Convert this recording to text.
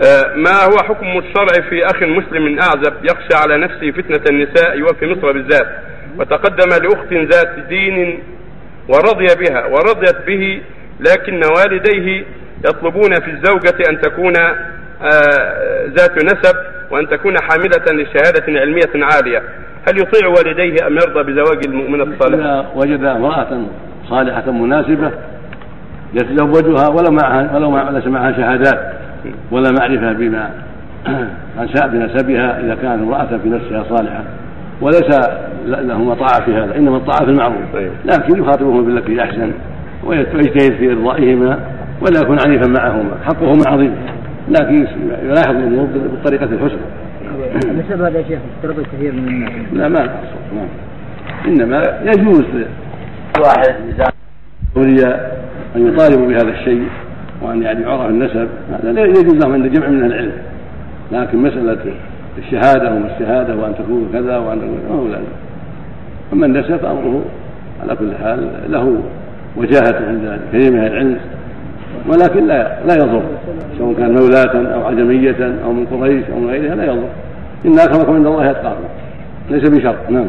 آه، ما هو حكم الشرع في أخ مسلم أعزب يخشى على نفسه فتنة النساء وفي مصر بالذات؟ وتقدم لأخت ذات دين ورضي بها ورضيت به لكن والديه يطلبون في الزوجة أن تكون آه، ذات نسب وأن تكون حاملة لشهادة علمية عالية. هل يطيع والديه أم يرضى بزواج المؤمنة الصالحة؟ إذا وجد امرأة صالحة مناسبة يتزوجها ولو معها ولو ليس معها شهادات. ولا معرفة بما بنسبها إذا كانت امرأة في نفسها صالحة وليس لهما طاعة في هذا إنما الطاعة في المعروف طيب. لكن يخاطبهما بالتي أحسن ويجتهد في إرضائهما ولا يكون عنيفا معهما حقهما عظيم لكن يلاحظ الأمور بالطريقة الحسنى بسبب هذا يا شيخ افترض كثير من الناس لا ما أقصد نعم. إنما يجوز واحد للأولياء أن يطالبوا بهذا الشيء وأن يعني يعرف النسب هذا لا يجوز لهم عند جمع من العلم. لكن مسألة الشهادة وما الشهادة وأن تكون كذا وأن تكون ما هو لازم. أما النسب فأمره على كل حال له وجاهة عند كثير من أهل العلم ولكن لا لا يضر. سواء كان مولاة أو عجمية أو من قريش أو من غيرها لا يضر. إن أكرمكم عند الله يتقاكم ليس بشرط. نعم.